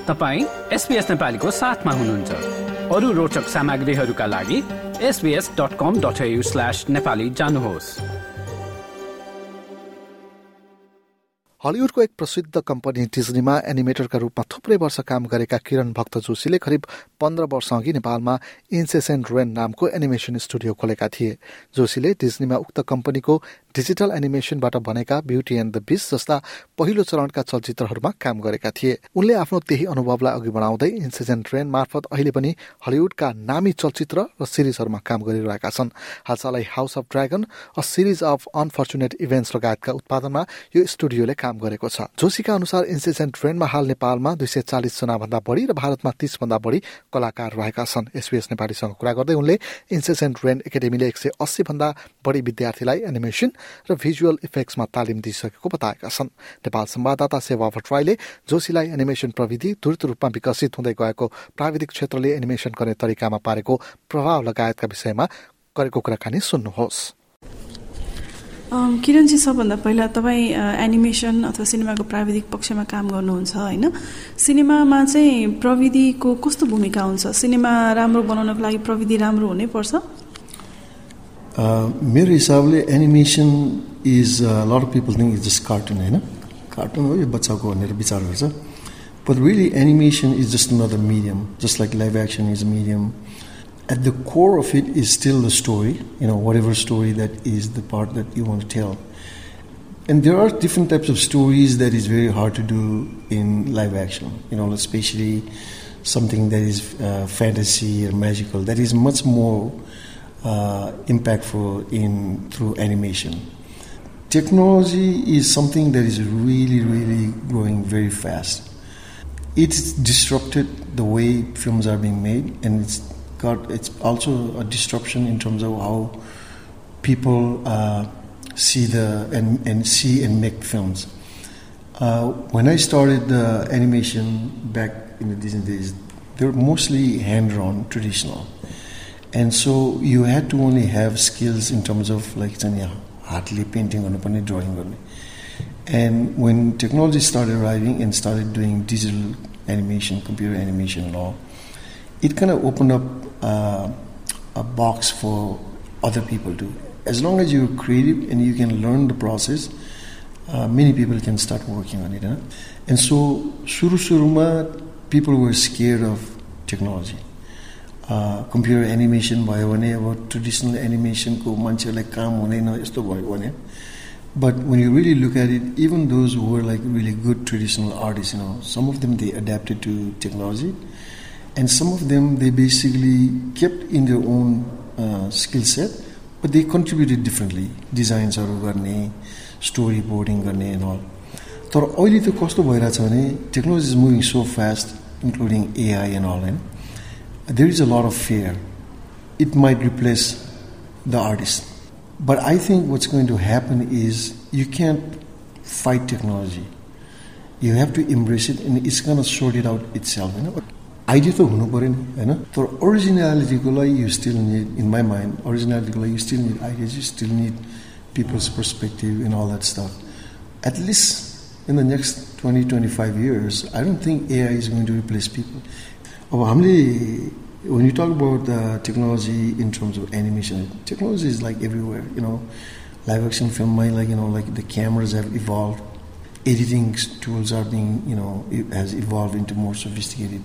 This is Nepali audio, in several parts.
तपाईँ एसपिएस नेपालीको साथमा हुनुहुन्छ। अरू रोचक सामग्रीहरूका लागि SBS dot com dot slash Nepali जानुहोस्। हलिउडको एक प्रसिद्ध कम्पनी डिजनीमा एनिमेटरका रूपमा थुप्रै वर्ष काम गरेका किरण भक्त जोशीले करिब पन्ध्र वर्ष अघि नेपालमा इन्सेसेन्ट रेन नामको एनिमेसन स्टुडियो खोलेका थिए। जोशीले डिजनीमा उक्त कम्पनीको डिजिटल एनिमेसनबाट बनेका ब्युटी एन्ड द बिस जस्ता पहिलो चरणका चलचित्रहरूमा काम गरेका थिए। उनले आफ्नो त्यही अनुभवलाई अघि बढाउँदै इन्सेजेन्ट ट्रेन मार्फत अहिले पनि हलिउडका नामी चलचित्र र सिरिजहरूमा काम गरिरहेका छन्। हालसालै House of Dragon A Series of Unfortunate Events लगायतका उत्पादनमा यो स्टुडियोले काम गरेको छ। जोशीका अनुसार इन्सेजेन्ट ट्रेनमा हाल नेपालमा दुई सय चालिस जनाभन्दा बढी र भारतमा तीस भन्दा बढी कलाकार रहेका छन्। एसबीएस नेपालीसँग कुरा गर्दै उनले इन्सेजेन्ट रेन एकाडेमीले एक सय अस्सी भन्दा बढी विद्यार्थीलाई एनिमेसन र भिजुअल इफेक्ट्समा तालिम दिइसकेको बताएका छन्। नेपाल संवाददाता सेवा भट्टराईले जोशीलाई एनिमेसन प्रविधि द्रुत रूपमा विकसित हुँदै गएको प्राविधिक क्षेत्रले एनिमेसन गर्ने तरिकामा पारेको प्रभाव लगायतका विषयमा गरेको कुराकानी सुन्नुहोस्। किरणजी सबभन्दा पहिला तपाईँ एनिमेसन अथवा सिनेमाको प्राविधिक पक्षमा काम गर्नुहुन्छ होइन? सिनेमामा चाहिँ प्रविधिको कस्तो भूमिका हुन्छ? सिनेमा राम्रो बनाउनको लागि प्रविधि राम्रो हुनैपर्छ मेरो हिसाबले animation is lot of people think is just cartoon होइन कार्टुन हो यो बच्चाको भनेर विचार गर्छ but really animation is just another medium just like live action is medium at the core of it is still the story, you know, whatever story that is the part that you want to tell. And there are different types of stories that is very hard to do in live action, you know, especially something that is uh, fantasy or magical, that is much more uh, impactful in through animation. Technology is something that is really, really growing very fast. It's disrupted the way films are being made, and it's got it's also a disruption in terms of how people uh, see the and, and see and make films. Uh, when I started uh, animation back in the Disney days, they were mostly hand-drawn, traditional. And so you had to only have skills in terms of like hardly painting on a drawing. on And when technology started arriving and started doing digital animation, computer animation and all, it kind of opened up uh, a box for other people to. As long as you're creative and you can learn the process, uh, many people can start working on it. Huh? And so, shuru suruma, people were scared of technology. Computer animation भयो भने अब ट्रेडिसनल एनिमेसनको मान्छेहरूलाई काम हुँदैन यस्तो भयो भने। But when you really look at it even those were like really good traditional artist you know some of them they adapted to technology and some of them they basically kept in their own skill set but they contributed differently डिजाइन्सहरू गर्ने स्टोरी बोर्डिङ गर्ने एन्ड अल तर अहिले त कस्तो भइरहेछ भने technology is moving so fast including AI and all होइन there is a lot of fear. It might replace the artist. But I think what's going to happen is you can't fight technology. You have to embrace it and it's going to sort it out itself. You know? Idea त हुनु पऱ्यो नि होइन तर ओरिजिनालिटीको लागि you still need in my mind ओरिजिनालिटीको लागि you still need ideas you still need people's perspective in all that stuff at least in the next twenty twenty five years I don't think AI is going to replace people अब हामीले when you talk about uh, technology in terms of animation, technology is like everywhere. You know, live action film, like you know, like the cameras have evolved, editing tools are being, you know, it has evolved into more sophisticated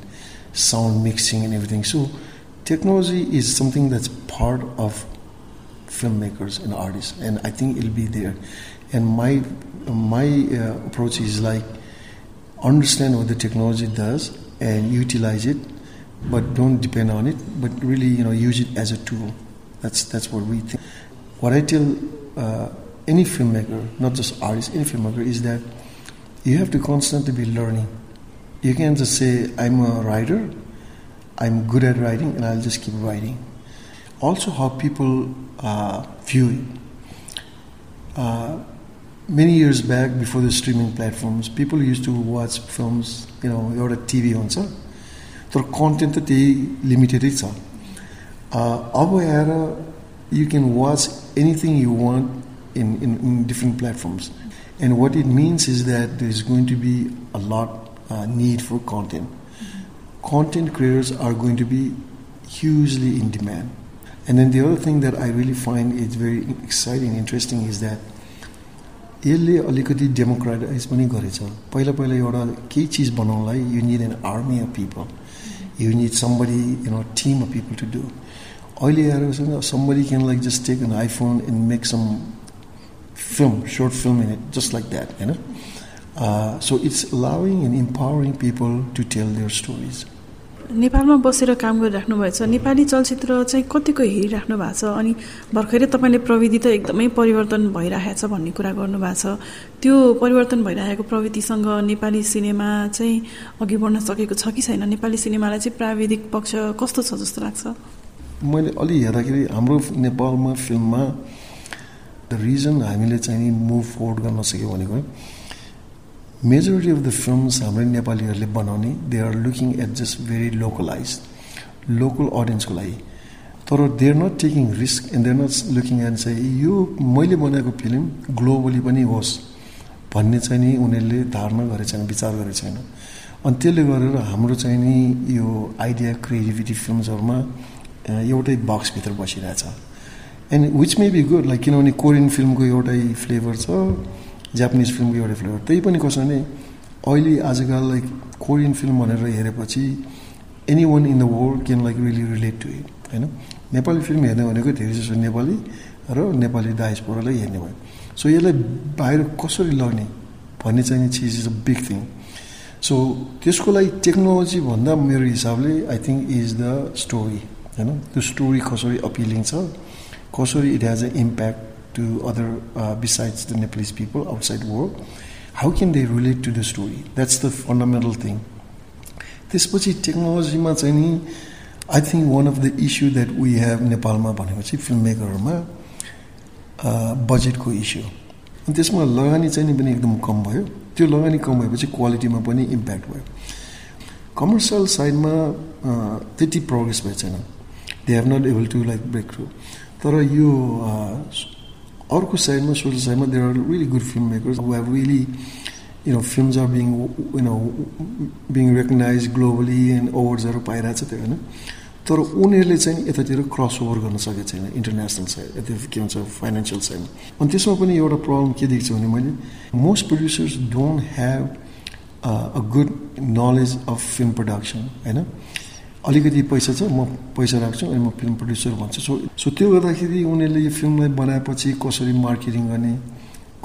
sound mixing and everything. So, technology is something that's part of filmmakers and artists, and I think it'll be there. And my my uh, approach is like understand what the technology does and utilize it but don't depend on it. But really, you know, use it as a tool. That's that's what we think. What I tell uh, any filmmaker, not just artist, any filmmaker, is that you have to constantly be learning. You can't just say, "I'm a writer, I'm good at writing, and I'll just keep writing." Also, how people uh, view it. Uh, many years back, before the streaming platforms, people used to watch films. You know, you had a TV on, sir. So तर कन्टेन्ट त त्यही लिमिटेडै छ अब आएर you can watch anything you want in, in, in different platforms. And what it means is that there's going to be a lot uh, need for content. Content creators are going to be hugely in demand. And then the other thing that I really find is very exciting, interesting is that यसले अलिकति डेमोक्रेटाइज पनि गरेछ पहिला पहिला एउटा केही चिज बनाउनलाई you need an army of people You need somebody, you know, team of people to do. Earlier, somebody can like just take an iPhone and make some film, short film in it, just like that, you know. Uh, so it's allowing and empowering people to tell their stories. नेपालमा बसेर काम गरिराख्नु भएको छ नेपाली चलचित्र चाहिँ कतिको हेरिराख्नु भएको छ? अनि भर्खरै तपाईँले प्रविधि त एकदमै परिवर्तन भइरहेको छ भन्ने कुरा गर्नुभएको छ। त्यो परिवर्तन भइरहेको प्रविधिसँग नेपाली सिनेमा चाहिँ अघि बढ्न सकेको छ कि छैन? नेपाली सिनेमालाई चाहिँ प्राविधिक पक्ष कस्तो छ जस्तो लाग्छ? मैले अलि हेर्दाखेरि हाम्रो नेपालमा फिल्ममा द रिजन हामीले चाहिँ मुभ फोर्ड गर्न नसक्यो भनेको मेजोरिटी अफ द फिल्म्स हाम्रो नेपालीहरूले बनाउने they are looking at just very localize local अडियन्सको लागि। तर they are not taking risk and they are not looking and चाहिँ यो मैले बनाएको फिल्म ग्लोबली पनि होस्। भन्ने चाहिँ नि उनीहरूले धारणा गरेको छैन विचार गरेको छैन अनि त्यसले गरेर हाम्रो चाहिँ नि यो आइडिया क्रिएटिभिटी फिल्मसहरूमा एउटै बक्सभित्र बसिरहेछ। And which may be good like किनभने कोरियन फिल्मको एउटै फ्लेभर छ। जापानिज फिल्मको एउटै फ्लेभर त्यही पनि कसो भने अहिले आजकल लाइक कोरियन फिल्म भनेर हेरेपछि anyone in the world can like really relate to it होइन? नेपाली फिल्म हेर्ने भनेको धेरै जस्तो नेपाली र नेपाली डाइसपोरालाई हेर्ने भयो। सो यसलाई बाहिर कसरी लग्ने भन्ने चाहिँ चिज is a big thing so त्यसको लागि टेक्नोलोजी भन्दा मेरो हिसाबले I think is the story होइन? त्यो स्टोरी कसरी अपिलिङ छ कसरी it has a impact to other besides the Nepalese people outside world how can they relate to the story that's the fundamental thing त्यसपछि टेक्नोलोजीमा चाहिँ नि I think one of the issue that we have नेपालमा चाहिँ फिल्म मेकरहरूमा बजेटको इस्यु अनि त्यसमा लगानी चाहिँ नि पनि एकदम कम भयो त्यो लगानी कम भएपछि क्वालिटीमा पनि इम्प्याक्ट भयो कमर्सियल साइडमा त्यति प्रोग्रेस भएको छैन they have not able to like break through तर यो अर्को साइडमा सोसल साइडमा there are really good film makers who have really you know films are being you know being recognize globally and अवार्ड्सहरू पाइरहेको छ त्यो होइन तर उनीहरूले चाहिँ यतातिर क्रस ओभर गर्न सकेको छैन इन्टरनेसनल साइड यता के भन्छ फाइनेन्सियल साइडमा अनि त्यसमा पनि एउटा प्रब्लम के देख्छु भने मैले most producers don't have a good knowledge of film production होइन? अलिकति पैसा छ म पैसा राख्छु अनि म फिल्म प्रड्युसर भन्छु सो सो त्यो गर्दाखेरि उनीहरूले यो फिल्मलाई बनाएपछि कसरी मार्केटिङ गर्ने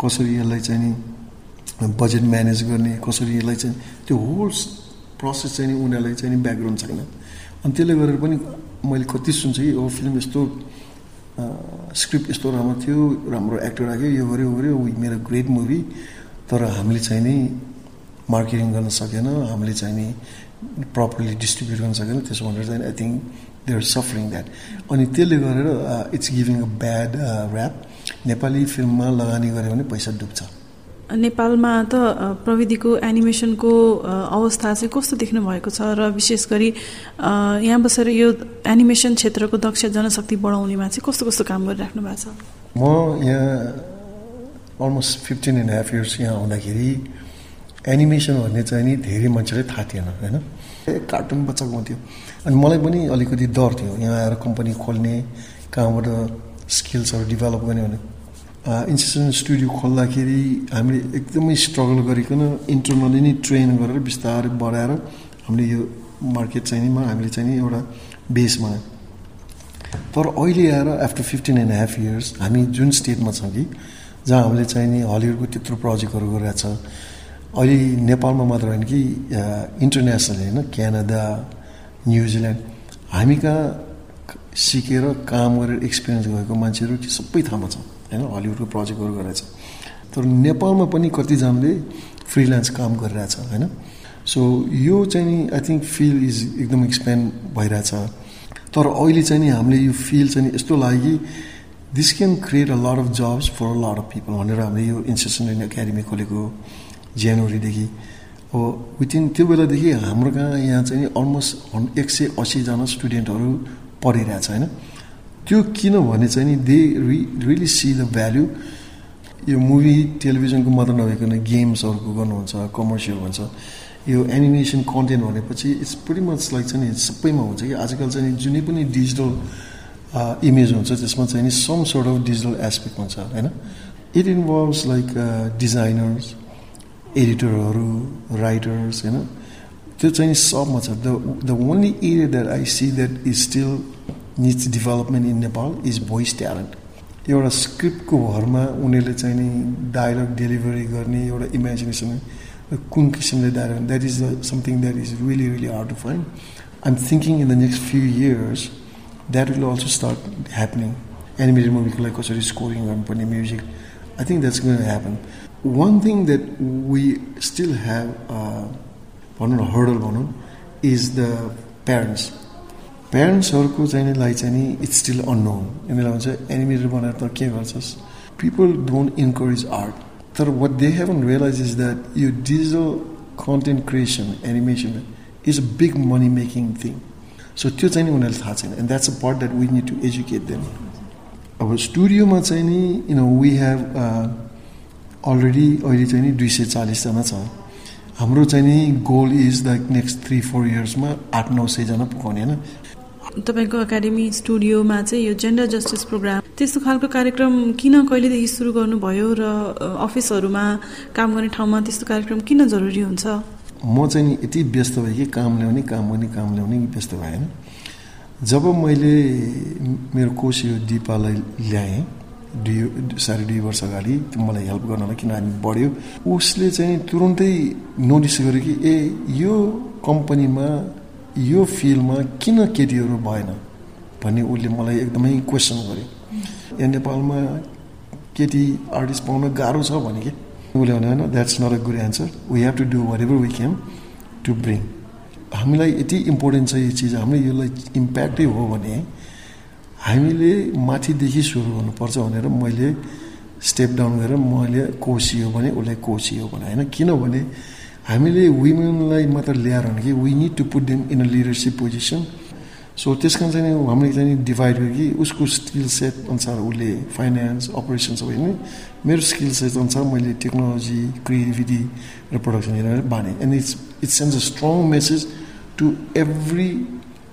कसरी यसलाई चाहिँ नि बजेट म्यानेज गर्ने कसरी यसलाई चाहिँ त्यो होल प्रोसेस चाहिँ नि उनीहरूलाई चाहिँ नि ब्याकग्राउन्ड छैन। अनि त्यसले गरेर पनि मैले कति सुन्छु कि ओ फिल्म यस्तो स्क्रिप्ट यस्तो राम्रो थियो राम्रो एक्टर राख्यो यो गऱ्यो गऱ्यो मेरो ग्रेट मुभी तर हामीले चाहिँ नि मार्केटिङ गर्न सकेन हामीले चाहिँ नि प्रपरली डिस्ट्रिब्युट गर्न सकेन त्यसो भनेर चाहिँ I think they are suffering that अनि त्यसले गरेर it's giving a bad rap Nepali फिल्ममा लगानी गऱ्यो भने पैसा डुब्छ। नेपालमा त प्रविधिको एनिमेसनको अवस्था चाहिँ कस्तो देख्नु भएको छ र विशेष गरी यहाँ बसेर यो एनिमेसन क्षेत्रको दक्ष जनशक्ति बढाउनेमा चाहिँ कस्तो कस्तो काम गरिराख्नु भएको छ? म यहाँ almost fifteen and half years यहाँ आउँदाखेरि एनिमेसन भन्ने चाहिँ नि धेरै मान्छेलाई थाहा थिएन होइन? कार्टुन बच्चाको हुन्थ्यो। अनि मलाई पनि अलिकति डर थियो। यहाँ आएर कम्पनी खोल्ने कहाँबाट स्किल्सहरू डेभलप गर्ने भने इन्सेसन स्टुडियो खोल्दाखेरि हामीले एकदमै स्ट्रगल गरिकन इन्टरनली नै ट्रेन गरेर बिस्तारै बढाएर हामीले यो मार्केट चाहिँ नि हामीले चाहिँ नि एउटा बेसमा तर अहिले आएर after fifteen and half years हामी जुन स्टेटमा छौँ कि जहाँ हामीले चाहिँ नि हलिउडको त्यत्रो प्रोजेक्टहरू गरिरहेको छ अहिले नेपालमा मात्र होइन कि इन्टरनेसनल होइन क्यानाडा न्युजिल्यान्ड हामी कहाँ सिकेर काम गरेर एक्सपिरियन्स गएको मान्छेहरू सबै ठाउँमा छ होइन? हलिउडको प्रोजेक्टहरू गरेर छ तर नेपालमा पनि कतिजनाले फ्रिलान्स काम गरिरहेछ होइन? सो यो चाहिँ नि आई थिङ्क फिल्ड इज एकदम एक्सपेन्ड भइरहेछ। तर अहिले चाहिँ नि हामीले यो फिल्ड चाहिँ यस्तो लाग्यो कि this can create a lot of jobs for a lot of people भनेर हामीले यो इन्स्टिट्युसन एकाडेमी खोलेको जनवरीदेखि अब विथिन त्यो बेलादेखि हाम्रो कहाँ यहाँ चाहिँ अलमोस्ट एक सय असीजना स्टुडेन्टहरू पढिरहेछ होइन? त्यो किनभने चाहिँ नि they re really see the value यो मुभी टेलिभिजनको मात्र नभइकन गेम्सहरूको गर्नुहुन्छ कमर्सियल भन्छ। यो एनिमेसन कन्टेन्ट भनेपछि इट्स प्रिटी मच लाइक चाहिँ नि सबैमा हुन्छ कि आजकल चाहिँ जुनै पनि डिजिटल इमेज हुन्छ त्यसमा चाहिँ नि some sort of digital aspect हुन्छ होइन? इट इन्भल्भ्स लाइक डिजाइनर्स एडिटरहरू राइटर्स होइन? त्यो चाहिँ सबमा छ। The the only area that I see that is still needs development in Nepal is voice talent एउटा स्क्रिप्टको भरमा उनीहरूले चाहिँ नि डायलग डेलिभरी गर्ने एउटा इमेजिनेसन कुन किसिमले dialogue that is something that is really really hard to find I am thinking in the next few years that will also start happening animated मुभीको लागि कसरी स्कोरिङ गर्नुपर्ने music I think that's going happen one thing that we still have भनौँ न हर्डल भनौँ इज द प्यारेन्ट्स प्यारेन्ट्सहरूको चाहिँ लाई चाहिँ नि इट्स स्टिल अननोन यिनीहरूलाई भन्छ एनिमेटर बनाएर त के गर्छस्? पिपल डोन्ट इन्करेज आर्ट तर what they haven't realize is that यो digital content creation animation is a big money making thing so त्यो चाहिँ नि उनीहरूलाई थाहा छैन. And that's a part that we need to educate them अब स्टुडियोमा चाहिँ नि you know we have already अहिले चाहिँ नि दुई सय चालिसजना छ। हाम्रो चाहिँ नि goal is like next three four इयर्समा आठ नौ सयजना पुगाउने होइन। तपाईँको एकाडेमी स्टुडियोमा चाहिँ यो जेन्डर जस्टिस प्रोग्राम त्यस्तो खालको कार्यक्रम किन कहिलेदेखि सुरु गर्नुभयो र अफिसहरूमा काम गर्ने ठाउँमा त्यस्तो कार्यक्रम किन जरुरी हुन्छ? म चाहिँ नि यति व्यस्त भएँ कि काम ल्याउने काम गर्ने काम ल्याउने व्यस्त भएन जब मैले मेरो कोच यो दिपालाई ल्याएँ दुई साढे दुई वर्ष अगाडि मलाई हेल्प गर्नलाई किन हामी बढ्यो उसले चाहिँ तुरुन्तै नोटिस गर्यो कि ए यो कम्पनीमा यो फिल्डमा किन केटीहरू भएन? भन्ने उसले मलाई एकदमै क्वेसन गर्यो। यहाँ नेपालमा केटी आर्टिस्ट पाउन गाह्रो छ भने कि? उसले भने होइन that's not a good answer we have to do whatever we can to bring हामीलाई यति इम्पोर्टेन्ट छ यो चिज हामीले यसलाई इम्प्याक्टै हो भने हामीले माथिदेखि सुरु गर्नुपर्छ भनेर मैले स्टेप डाउन गरेर मैले कोसियो भने उसलाई कोसियो भने होइन? किनभने हामीले वुमेनलाई मात्र ल्याएर भने कि we need to put them in a leadership position so त्यस कारण चाहिँ हामीले चाहिँ डिभाइड गर्यो कि उसको स्किल सेट अनुसार उसले फाइनेन्स अपरेसन सबै होइन? मेरो स्किल सेट अनुसार मैले टेक्नोलोजी क्रिएटिभिटी र प्रडक्सन हेरेर बाने and it's it's sense a strong message to every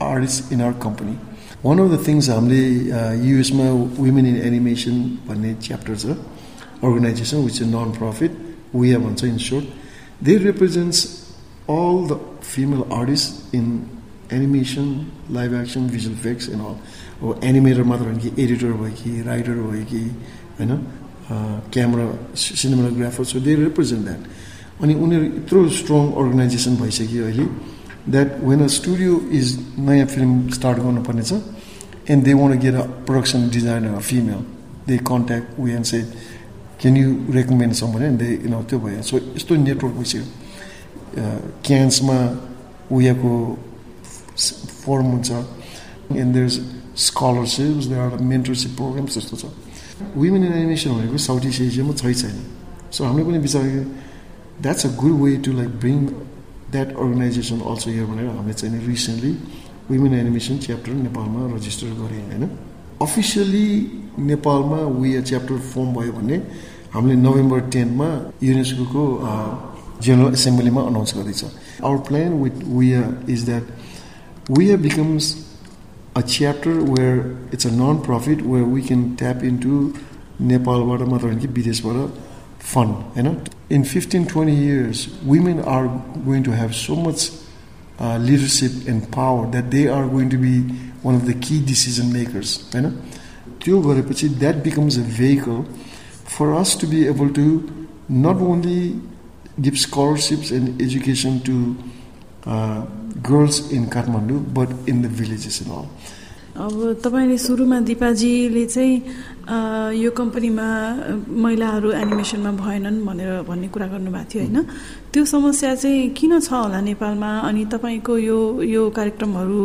artist in our company one of the things हामीले युएसमा वुमेन इन एनिमेसन भन्ने च्याप्टर छ organization which is non profit way भन्छ in sort They represents all the female artists in animation, live action, visual effects and all. अब एनिमेटर मात्र होइन कि एडिटर भयो कि राइटर भयो कि होइन? Camera cinematographer so they represent that अनि उनीहरू यत्रो स्ट्रङ अर्गनाइजेसन भइसक्यो अहिले। That when a studio is नयाँ फिल्म स्टार्ट गर्नुपर्ने छ and they want get a production designer a female they contact we and say can you recommend some भने दे नो त्यो भयो सो यस्तो नेटवर्क भइसक्यो क्यान्समा उयोको फर्म हुन्छ and there scholarships there are mentorship programmes जस्तो छ वुमेन इन एनिमेसन भनेको साउथ इस्ट एसियामा छै छैन सो हामीले पनि विचार that's a good way to like bring that organization also your भनेर हामीले चाहिँ रिसेन्टली वुमेन एनिमेसन च्याप्टर नेपालमा रजिस्टर गरेँ होइन? अफिसियली नेपालमा वी च्याप्टर फर्म भयो भने हामीले नोभेम्बर टेनमा युनेस्को जेनरल एसेम्ब्लीमा अनाउन्स गर्दैछ our plan with we is that we becomes a chapter where it's a non profit where we can tap into नेपालबाट मात्र होइन कि विदेशबाट फन्ड होइन? in fifteen twenty years women are going to have so much leadership and power that they are going to be one of the key decision makers होइन त्यो गरेपछि that becomes a vehicle for us to be able to not only give scholarships and education to girls in Kathmandu but in the villages in all अब तपाईँले सुरुमा दिपाजीले चाहिँ यो कम्पनीमा महिलाहरू एनिमेसनमा भएनन् भनेर भन्ने कुरा गर्नुभएको थियो होइन? त्यो समस्या चाहिँ किन छ होला नेपालमा? अनि तपाईँको यो यो कार्यक्रमहरू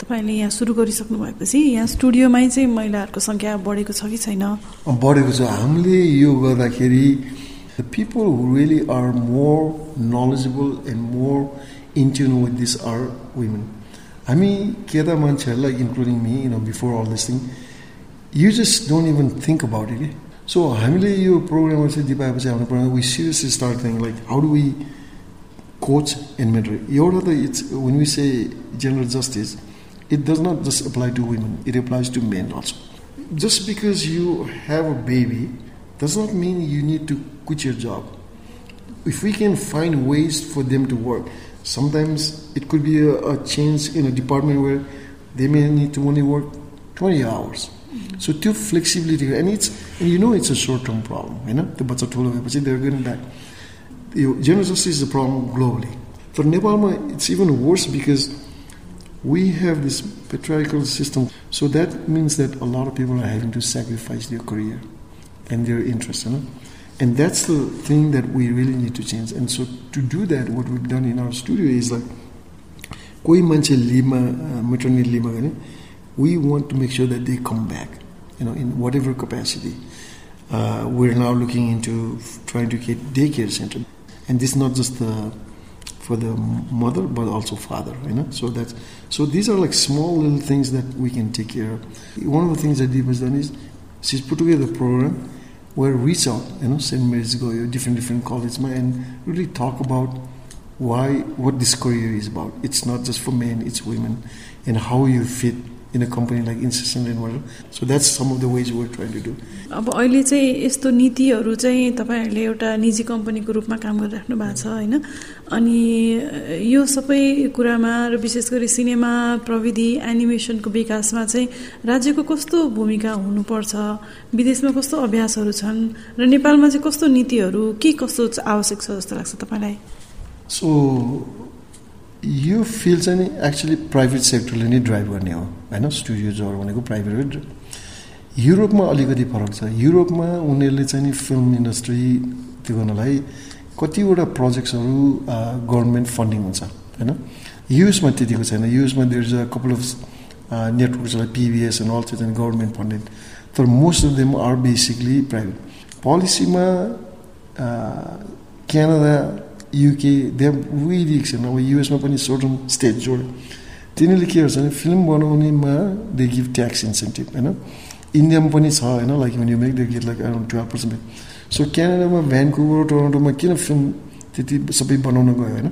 तपाईँले यहाँ सुरु गरिसक्नु भएपछि यहाँ स्टुडियोमै चाहिँ महिलाहरूको सङ्ख्या बढेको छ कि छैन? बढेको छ। हामीले यो गर्दाखेरि The people who really are more knowledgeable and with this are women. हामी केटा मान्छेहरूलाई including me you know before all this thing you just don't even think about it so हामीले यो प्रोग्रामहरू चाहिँ दिपाएपछि हाम्रो programme we seriously start thing like how do we coach and mentor एउटा त it's when we say general justice it does not just apply to women, it applies to men also. Just because you have a baby does not mean you need to quit your job. If we can find ways for them to work, sometimes it could be a, a change in a department where they may need to only work 20 hours. Mm-hmm. So to flexibility and it's and you know it's a short term problem, you know, the bachcha tholo bhayeपछि they're getting back. Gender justice is a problem globally. For Nepal, it's even worse because we have this patriarchal system. So that means that a lot of people are having to sacrifice their career and their interests. You know? And that's the thing that we really need to change. And so to do that, what we've done in our studio is like, कोही मान्छे लिभमा मेटर्निटी लिभमा गयो we want to make sure that they come back, you know, in whatever capacity. Uh, we're now looking into trying to get daycare center, and this is not just the for the mother but also father, you know. So that's so these are like small little things that we can take care of. One of the things that Deep has done is she's put together a program where we saw, you know, St. Mary's go, different different colleges, and really talk about why what this career is about. It's not just for men, it's women, and how you fit in a company like Incessant and so that's some of the ways we're try to do अब अहिले चाहिँ यस्तो नीतिहरू चाहिँ तपाईँहरूले एउटा निजी कम्पनीको रूपमा काम गरिराख्नु भएको छ होइन? अनि यो सबै कुरामा र विशेष गरी सिनेमा प्रविधि एनिमेसनको विकासमा चाहिँ राज्यको कस्तो भूमिका हुनुपर्छ विदेशमा कस्तो अभ्यासहरू छन् र नेपालमा चाहिँ कस्तो नीतिहरू के कस्तो आवश्यक छ जस्तो लाग्छ तपाईँलाई? सो यो फिल्ड चाहिँ नि एक्चुली प्राइभेट सेक्टरले नै ड्राइभ गर्ने हो होइन? स्टुडियोजहरू भनेको प्राइभेट युरोपमा अलिकति फरक छ। युरोपमा उनीहरूले चाहिँ नि फिल्म इन्डस्ट्री त्यो गर्नलाई कतिवटा प्रोजेक्ट्सहरू गभर्मेन्ट फन्डिङ हुन्छ होइन? युएसमा त्यतिको छैन। युएसमा there is a couple of नेटवर्क्सलाई PBS and all चाहिँ गभर्मेन्ट फन्डेड तर most of them are basically private पोलिसीमा Canada UK they really action अब युएसमा पनि सर्टन स्टेट जोड्यो तिनीहरूले के गर्छ भने फिल्म बनाउनेमा दे गिभ ट्याक्स इन्सेन्टिभ होइन इन्डियामा पनि छ होइन like you make they give like around twelve percent so क्यानाडामा Vancouver टोरन्टोमा किन फिल्म त्यति सबै बनाउन गयो होइन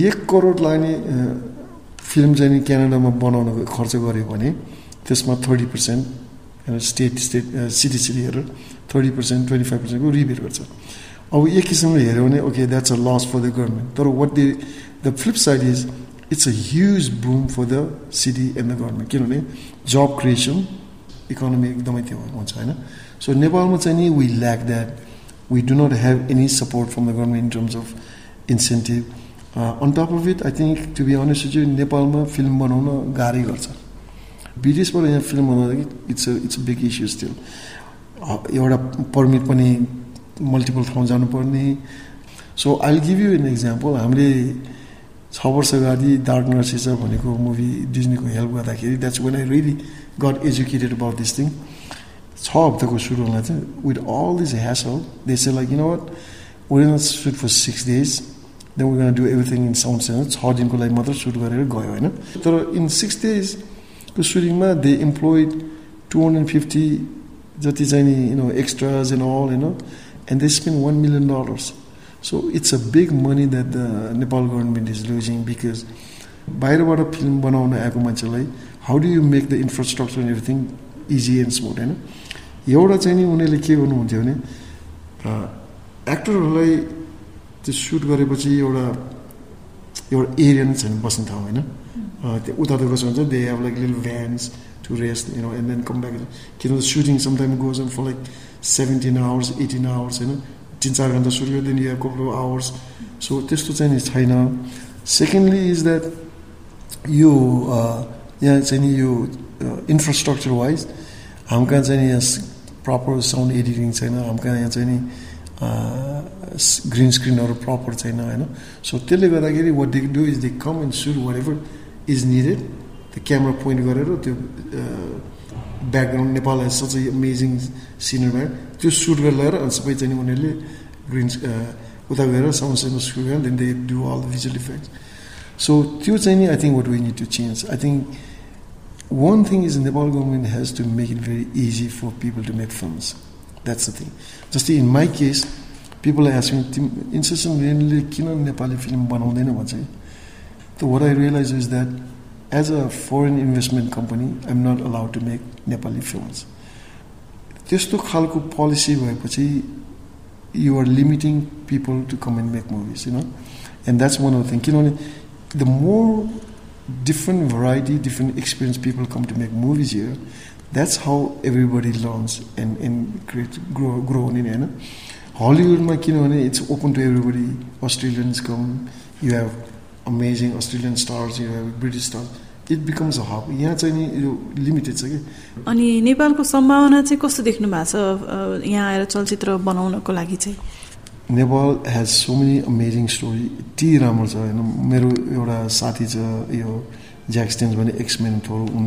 एक करोड लाग्ने फिल्म चाहिँ नि क्यानाडामा बनाउन खर्च गऱ्यो भने त्यसमा thirty percent state state city city हेरेर थर्टी पर्सेन्ट ट्वेन्टी फाइभ पर्सेन्टको रिबेट गर्छ अब एक किसिमले हेऱ्यो भने okay that's a loss for the government तर what they the flip side is it's a huge boom for the city and the government किनभने जब क्रिएसन इकोनोमी एकदमै त्यो हुन्छ होइन सो नेपालमा चाहिँ नि we lack that we do not have any support from the government in terms of incentive on top of it I think to be honest चाहिँ नेपालमा फिल्म बनाउन गाह्रै गर्छ विदेशबाट यहाँ फिल्म बनाउँदाखेरि it's it's big issue still एउटा पर्मिट पनि मल्टिपल ठाउँ जानुपर्ने so I give you an example हामीले छ वर्ष अगाडि डार्क नर्सेस भनेको मुभी डिजनीको हेल्प गर्दाखेरि that's when I really got educated about this thing छ हप्ताको सुरुमा चाहिँ विथ अल दिस ह्यासल देश like in what when shoot for six days then we do everything in sound sense छ दिनको लागि मात्र सुट गरेर गयो होइन? तर इन सिक्स डेजको सुटिङमा they employed two hundred fifty जति चाहिँ नि you know extras and all होइन and they spend $1 million. So it's a big money that the Nepal government is losing because बाहिरबाट फिल्म बनाउन आएको मान्छेलाई how do you make the infrastructure and everything easy and smooth होइन एउटा चाहिँ नि उनीहरूले के गर्नुहुन्थ्यो भने एक्टरहरूलाई त्यो सुट गरेपछि एउटा एउटा एरिया नै छैन बस्ने ठाउँ होइन? त्यो उता त कसो हुन्छ दे हेभ लाइक लिल vans to rest you know and then come back किनभने shooting sometime goes on for like seventeen hours eighteen hours होइन? तिन चार घन्टा सुरु गरिदिनु या कपाल आवर्स सो त्यस्तो चाहिँ नि छैन। सेकेन्डली इज द्याट यो यहाँ चाहिँ नि यो इन्फ्रास्ट्रक्चर वाइज हाम्रो कहाँ चाहिँ यहाँ प्रपर साउन्ड एडिटिङ छैन। हाम्रो कहाँ यहाँ चाहिँ नि ग्रिन स्क्रिनहरू प्रपर छैन होइन? सो त्यसले गर्दाखेरि what they do is they come and shoot whatever is needed त्यो क्यामेरा पोइन्ट गरेर त्यो background Nepal has such amazing cinema त्यो सुट गरेर लगाएर अनि सबै चाहिँ उनीहरूले ग्रिन उता गएर साउन्ड साउन्ड सुट गरेर then they do all the visual effects so त्यो चाहिँ नि I think what we need to change I think one thing is Nepal government has to make it very easy for people to make films that's the thing जस्तै in my case people as me team Incessant रेनले किन नेपाली फिल्म बनाउँदैन भन्छ कि त what I realize is that as a foreign investment company I am not allowed to make Nepali films त्यस्तो खालको पोलिसी भएपछि you are limiting people to come and make movies you know and that's one of thing किनभने the more different variety, different experience people come to make movies here. That's how everybody learns and, and create, grow, grow in होइन हलिउडमा किनभने it's open to everybody Australians come you have amazing Australian stars you have British stars it becomes a hub यहाँ चाहिँ नि यो लिमिटेड छ कि? अनि नेपालको सम्भावना चाहिँ कस्तो देख्नु भएको छ? यहाँ आएर चलचित्र बनाउनको लागि चाहिँ? Nepal has so many amazing story यति राम्रो छ होइन? मेरो एउटा साथी छ यो ज्याक्सटेन्स भने एक्समेन थोर उन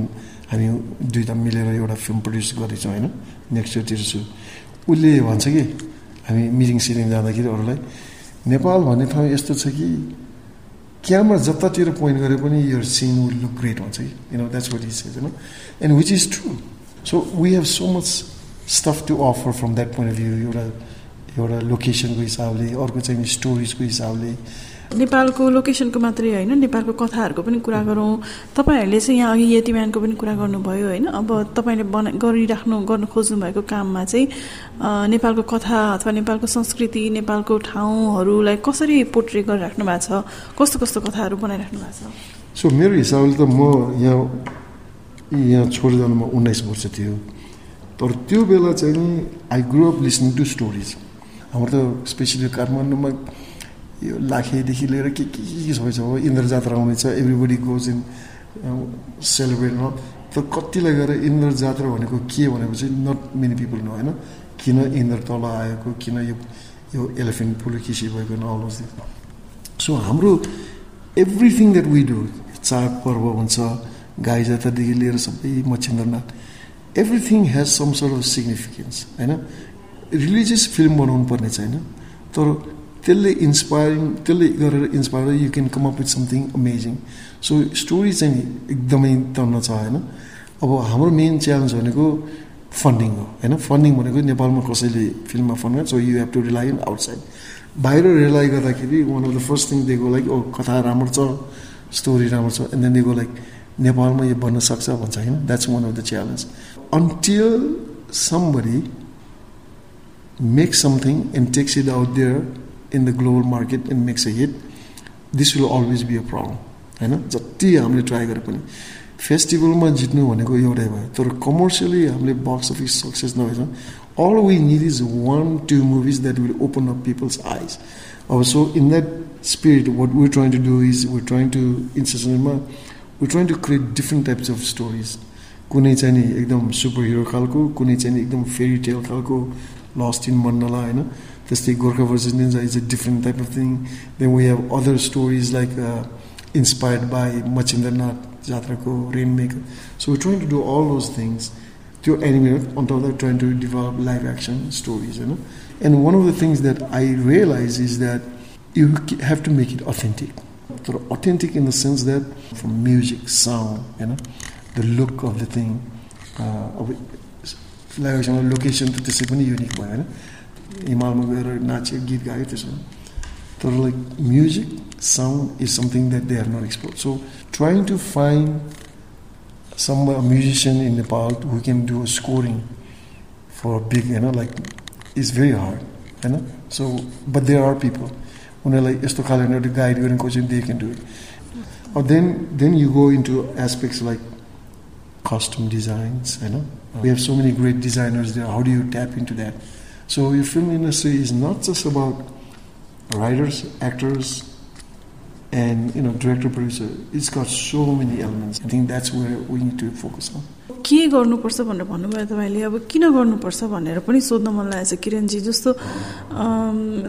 हामी दुइटा मिलेर एउटा फिल्म प्रड्युस गर्दैछौँ होइन? नेक्स्ट इयरतिर छु। उसले भन्छ कि हामी मिटिङ सिटिङ जाँदाखेरि अरूलाई नेपाल भन्ने ठाउँ यस्तो छ कि क्यामरा जतातिर पोइन्ट गरे पनि यो सिन विल लुक ग्रेट भन्छ कि यु द्याट्स वाट इज होइन and which is true so we have so much stuff to offer from that point of view एउटा एउटा लोकेसनको हिसाबले अर्को चाहिँ स्टोरिजको हिसाबले। नेपालको लोकेसनको मात्रै होइन नेपालको कथाहरूको पनि कुरा गरौँ। तपाईँहरूले चाहिँ यहाँ अघि यतिम्यानको पनि कुरा गर्नुभयो होइन। अब तपाईँले बना गरिराख्नु गर्नु खोज्नु भएको काममा चाहिँ नेपालको कथा अथवा नेपालको संस्कृति नेपालको ठाउँहरूलाई कसरी पोर्ट्रे गरिराख्नु भएको छ? कस्तो कस्तो कथाहरू बनाइराख्नु भएको छ? सो मेरो हिसाबले त म यहाँ यहाँ छोडेर जानुमा उन्नाइस वर्ष थियो। तर त्यो बेला चाहिँ I grow up listening to stories हाम्रो त स्पेसली काठमाडौँमा यो लाखेदेखि लिएर के के के सबै छ हो इन्द्र जात्रा आउँदैछ एभ्रिबडी गोज इन सेलिब्रेट न तर कतिलाई गएर इन्द्र जात्रा भनेको के भनेपछि नट मेनी पिपल नो होइन? किन इन्द्र तल आएको किन यो यो एलिफेन्ट पुलकिसी भएको नलोज सो हाम्रो एभ्रिथिङ द्याट वी डु चाड पर्व हुन्छ गाई जात्रादेखि लिएर सबै Machhindranath everything has some sort of significance होइन? रिलिजियस फिल्म बनाउनु पर्ने छैन तर त्यसले इन्सपायरिङ त्यसले गरेर inspire you can come up with something amazing so story चाहिँ एकदमै तन्न छ होइन अब हाम्रो मेन च्यालेन्ज भनेको फन्डिङ हो होइन? फन्डिङ भनेको नेपालमा कसैले फिल्ममा फन्ड गर्छ so you have to rely in outside बाहिर रिलाइ गर्दाखेरि one of the first thing दिएको लाइक ओ कथा राम्रो छ स्टोरी राम्रो छ एन्ड देन दिएको लाइक नेपालमा यो बन्न सक्छ भन्छ होइन? That's one of the challenge until somebody makes something and takes it out there in the global market and makes a hit, this will always be a problem. होइन? जति हामीले ट्राई गरे पनि। फेस्टिभलमा जित्नु भनेको एउटै भयो। तर कमर्सियली हामीले box office success नभएछ। All we need is one two movies that will open up people's eyes अब so in that spirit what we trying to do is we trying to इन्सेसनमा we trying to create different types of stories कुनै चाहिँ नि एकदम सुपर हिरो खालको कुनै चाहिँ नि एकदम फेरी टेल खालको lost in Mandala, you know. त्यस्तै Gorkha versus Ninja is a different type of thing. Then we have other stories like uh, inspired by Machindranath Jatrako, Rainmaker. So we're trying to do all those things to animate, on top of that trying to develop live action stories, you know. And one of the things that I realize is that you have to make it authentic. So authentic in the sense that from music, sound, you know, the look of the thing, uh, of it, फ्ल्यागसँग location त त्यसै पनि युनिक भयो होइन हिमालमा गएर नाच्यो गीत गायो त्यसो तर like music sound is something that they are not explore so trying to find some musician in Nepal who can do scoring for big होइन लाइक इज भेरी हार्ड होइन so but there are people उनीहरूलाई यस्तो खाले एउटा गाइड गर्ने कोही they can do it then then you go into aspects like costume designs, you know. We have so many great designers there. How do you tap into that? So your film industry is not just about writers, actors, and you know director producer. It's got so many elements. I think that's where we need to focus on के गर्नुपर्छ भनेर भन्नुभयो तपाईँले? अब किन गर्नुपर्छ भनेर पनि सोध्न मन लागेको छ। किरणजी जस्तो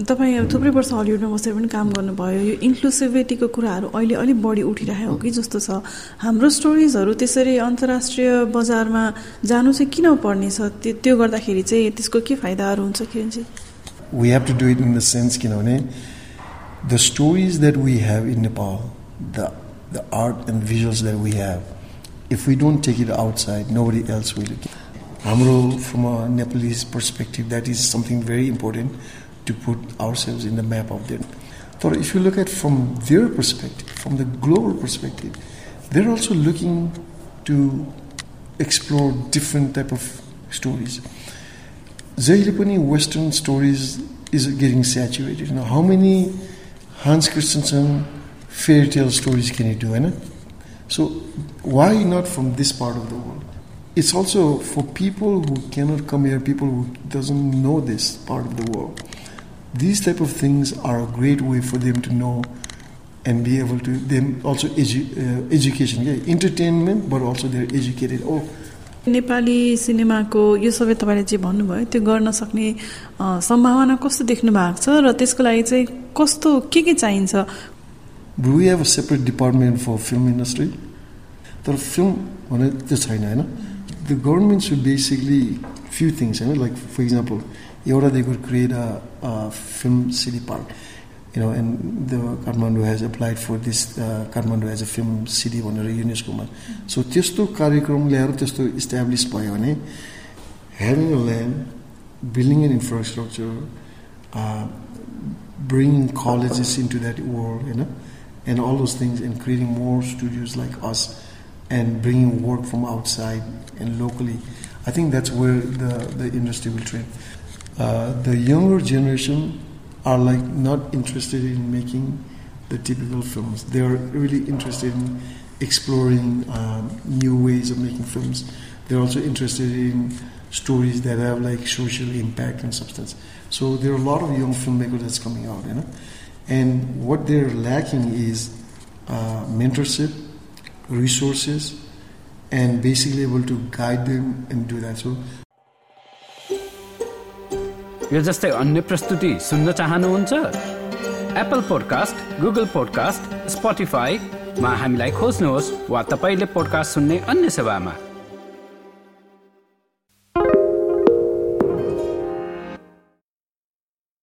तपाईँ अब थुप्रै वर्ष हलिउडमा बसेर पनि काम गर्नुभयो। यो इन्क्लुसिभिटीको कुराहरू अहिले अलिक बढी उठिरहेको हो कि जस्तो छ? हाम्रो स्टोरिजहरू त्यसरी अन्तर्राष्ट्रिय बजारमा जानु चाहिँ किन पर्ने छ? त्यो गर्दाखेरि चाहिँ त्यसको के फाइदाहरू हुन्छ किरणजी? We have to do it in the sense किनभने the stories that we have in Nepal, the, the art and visuals that we have, if we don't take it outside, nobody else will. Amro, from a Nepalese perspective, that is something very important to put ourselves in the map of them. So if you look at from their perspective, from the global perspective, they're also looking to explore different type of stories. जहिले Western stories is getting saturated. You know, how many Hans Christensen fairy tale stories can you do, right? So why not from this part of the world? It's also for people who cannot come here, people who doesn't know this part of the world. These type of things are a great way for them to know and be able to them also edu, uh, education, yeah, entertainment, but also they're educated. Oh, Nepali सिनेमाको यो सबै तपाईँले जे भन्नुभयो त्यो गर्न सक्ने सम्भावना कस्तो देख्नु भएको छ र त्यसको लागि चाहिँ कस्तो के के चाहिन्छ we have a separate department for film industry तर फिल्म भने त्यो छैन होइन the government should basically few things होइन लाइक फर इक्जाम्पल एउटा they create a film city park know, and the Kathmandu has applied for this uh, Kathmandu as a film city भनेर युनेस्कोमा सो त्यस्तो कार्यक्रम ल्याएर त्यस्तो इस्टाब्लिस भयो भने land, building an infrastructure, uh, bringing colleges into that world, you know, and all those things, and creating more studios like us, and bringing work from outside and locally. I think that's where the, the industry will trend. Uh, the younger generation are like not interested in making the typical films. They are really interested in exploring um, new ways of making films. They're also interested in stories that have like social impact and substance. So there are a lot of young filmmakers that's coming out, you know. And what they're lacking is uh, mentorship, resources, and basically able to guide them and do that. So यो जस्तै अन्य प्रस्तुति सुन्न चाहनुहुन्छ एप्पल पोडकास्ट गुगल पोडकास्ट स्पोटिफाईमा हामीलाई खोज्नुहोस् वा तपाईँले पोडकास्ट सुन्ने अन्य सेवामा